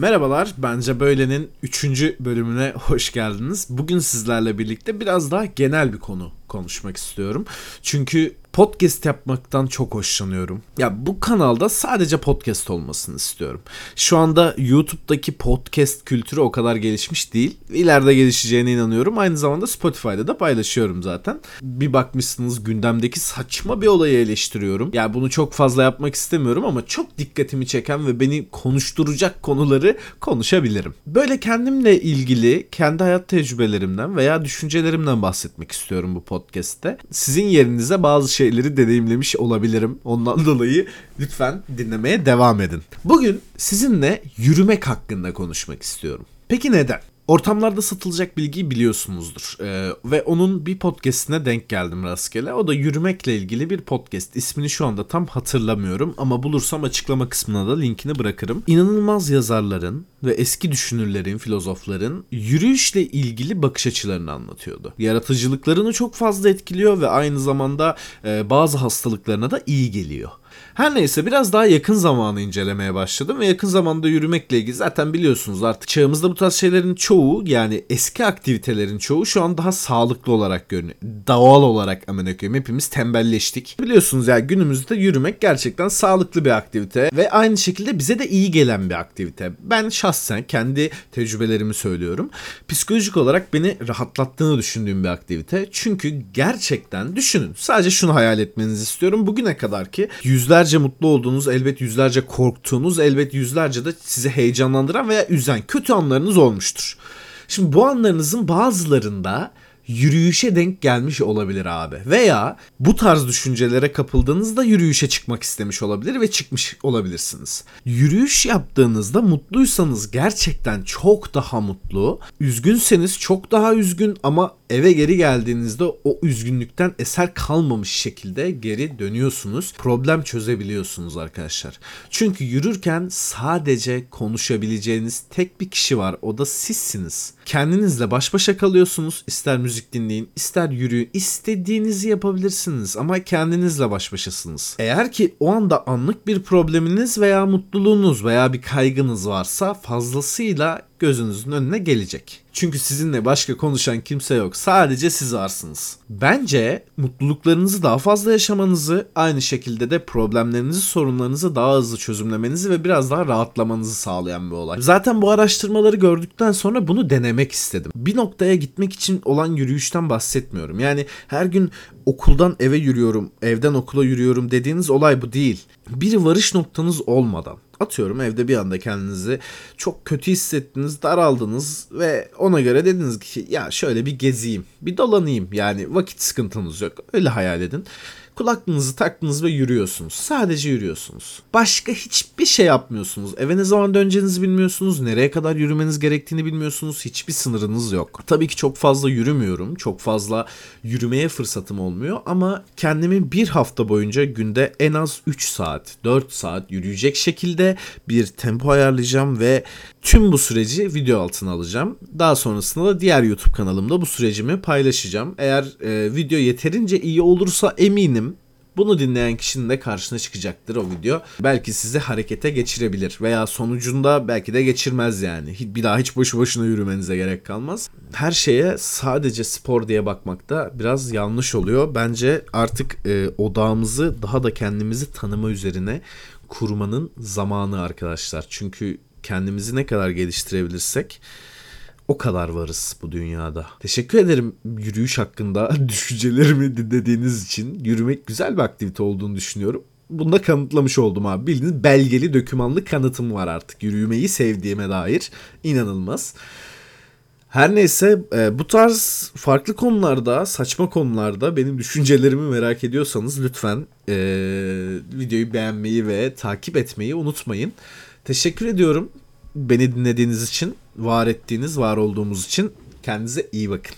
Merhabalar, Bence Böyle'nin 3. bölümüne hoş geldiniz. Bugün sizlerle birlikte biraz daha genel bir konu konuşmak istiyorum. Çünkü podcast yapmaktan çok hoşlanıyorum. Ya bu kanalda sadece podcast olmasını istiyorum. Şu anda YouTube'daki podcast kültürü o kadar gelişmiş değil. İleride gelişeceğine inanıyorum. Aynı zamanda Spotify'da da paylaşıyorum zaten. Bir bakmışsınız gündemdeki saçma bir olayı eleştiriyorum. Ya bunu çok fazla yapmak istemiyorum ama çok dikkatimi çeken ve beni konuşturacak konuları konuşabilirim. Böyle kendimle ilgili kendi hayat tecrübelerimden veya düşüncelerimden bahsetmek istiyorum bu podcast'te. Sizin yerinize bazı şeyleri deneyimlemiş olabilirim. Ondan dolayı lütfen dinlemeye devam edin. Bugün sizinle yürümek hakkında konuşmak istiyorum. Peki neden? Ortamlarda satılacak bilgiyi biliyorsunuzdur. Ee, ve onun bir podcastine denk geldim rastgele. O da yürümekle ilgili bir podcast. İsmini şu anda tam hatırlamıyorum ama bulursam açıklama kısmına da linkini bırakırım. İnanılmaz yazarların ve eski düşünürlerin, filozofların yürüyüşle ilgili bakış açılarını anlatıyordu. Yaratıcılıklarını çok fazla etkiliyor ve aynı zamanda e, bazı hastalıklarına da iyi geliyor. Her neyse biraz daha yakın zamanı incelemeye başladım ve yakın zamanda yürümekle ilgili zaten biliyorsunuz artık çağımızda bu tarz şeylerin çoğu yani eski aktivitelerin çoğu şu an daha sağlıklı olarak görünüyor. Doğal olarak aman koyayım hepimiz tembelleştik. Biliyorsunuz ya yani günümüzde yürümek gerçekten sağlıklı bir aktivite ve aynı şekilde bize de iyi gelen bir aktivite. Ben şahsen kendi tecrübelerimi söylüyorum. Psikolojik olarak beni rahatlattığını düşündüğüm bir aktivite. Çünkü gerçekten düşünün sadece şunu hayal etmenizi istiyorum. Bugüne kadar ki yüzlerce mutlu olduğunuz, elbet yüzlerce korktuğunuz, elbet yüzlerce de sizi heyecanlandıran veya üzen kötü anlarınız olmuştur. Şimdi bu anlarınızın bazılarında yürüyüşe denk gelmiş olabilir abi. Veya bu tarz düşüncelere kapıldığınızda yürüyüşe çıkmak istemiş olabilir ve çıkmış olabilirsiniz. Yürüyüş yaptığınızda mutluysanız gerçekten çok daha mutlu, üzgünseniz çok daha üzgün ama eve geri geldiğinizde o üzgünlükten eser kalmamış şekilde geri dönüyorsunuz. Problem çözebiliyorsunuz arkadaşlar. Çünkü yürürken sadece konuşabileceğiniz tek bir kişi var. O da sizsiniz. Kendinizle baş başa kalıyorsunuz. İster müzik dinleyin, ister yürüyün. istediğinizi yapabilirsiniz ama kendinizle baş başasınız. Eğer ki o anda anlık bir probleminiz veya mutluluğunuz veya bir kaygınız varsa fazlasıyla gözünüzün önüne gelecek. Çünkü sizinle başka konuşan kimse yok. Sadece siz varsınız. Bence mutluluklarınızı daha fazla yaşamanızı, aynı şekilde de problemlerinizi, sorunlarınızı daha hızlı çözümlemenizi ve biraz daha rahatlamanızı sağlayan bir olay. Zaten bu araştırmaları gördükten sonra bunu denemek istedim. Bir noktaya gitmek için olan yürüyüşten bahsetmiyorum. Yani her gün okuldan eve yürüyorum, evden okula yürüyorum dediğiniz olay bu değil. Bir varış noktanız olmadan atıyorum evde bir anda kendinizi çok kötü hissettiniz, daraldınız ve ona göre dediniz ki ya şöyle bir gezeyim, bir dolanayım. Yani vakit sıkıntınız yok. Öyle hayal edin. Kulaklığınızı taktınız ve yürüyorsunuz. Sadece yürüyorsunuz. Başka hiçbir şey yapmıyorsunuz. Eve ne zaman döneceğinizi bilmiyorsunuz. Nereye kadar yürümeniz gerektiğini bilmiyorsunuz. Hiçbir sınırınız yok. Tabii ki çok fazla yürümüyorum. Çok fazla yürümeye fırsatım olmuyor ama kendimi bir hafta boyunca günde en az 3 saat, 4 saat yürüyecek şekilde bir tempo ayarlayacağım ve tüm bu süreci video altına alacağım. Daha sonrasında da diğer YouTube kanalımda bu sürecimi paylaşacağım. Eğer e, video yeterince iyi olursa eminim bunu dinleyen kişinin de karşına çıkacaktır o video. Belki sizi harekete geçirebilir veya sonucunda belki de geçirmez yani. Bir daha hiç boşu boşuna yürümenize gerek kalmaz. Her şeye sadece spor diye bakmak da biraz yanlış oluyor. Bence artık e, odağımızı daha da kendimizi tanıma üzerine kurmanın zamanı arkadaşlar. Çünkü kendimizi ne kadar geliştirebilirsek o kadar varız bu dünyada. Teşekkür ederim yürüyüş hakkında düşüncelerimi dinlediğiniz için. Yürümek güzel bir aktivite olduğunu düşünüyorum. Bunu da kanıtlamış oldum abi. Bildiğiniz belgeli dökümanlı kanıtım var artık. Yürümeyi sevdiğime dair. İnanılmaz. Her neyse e, bu tarz farklı konularda, saçma konularda benim düşüncelerimi merak ediyorsanız lütfen e, videoyu beğenmeyi ve takip etmeyi unutmayın. Teşekkür ediyorum beni dinlediğiniz için, var ettiğiniz, var olduğumuz için kendinize iyi bakın.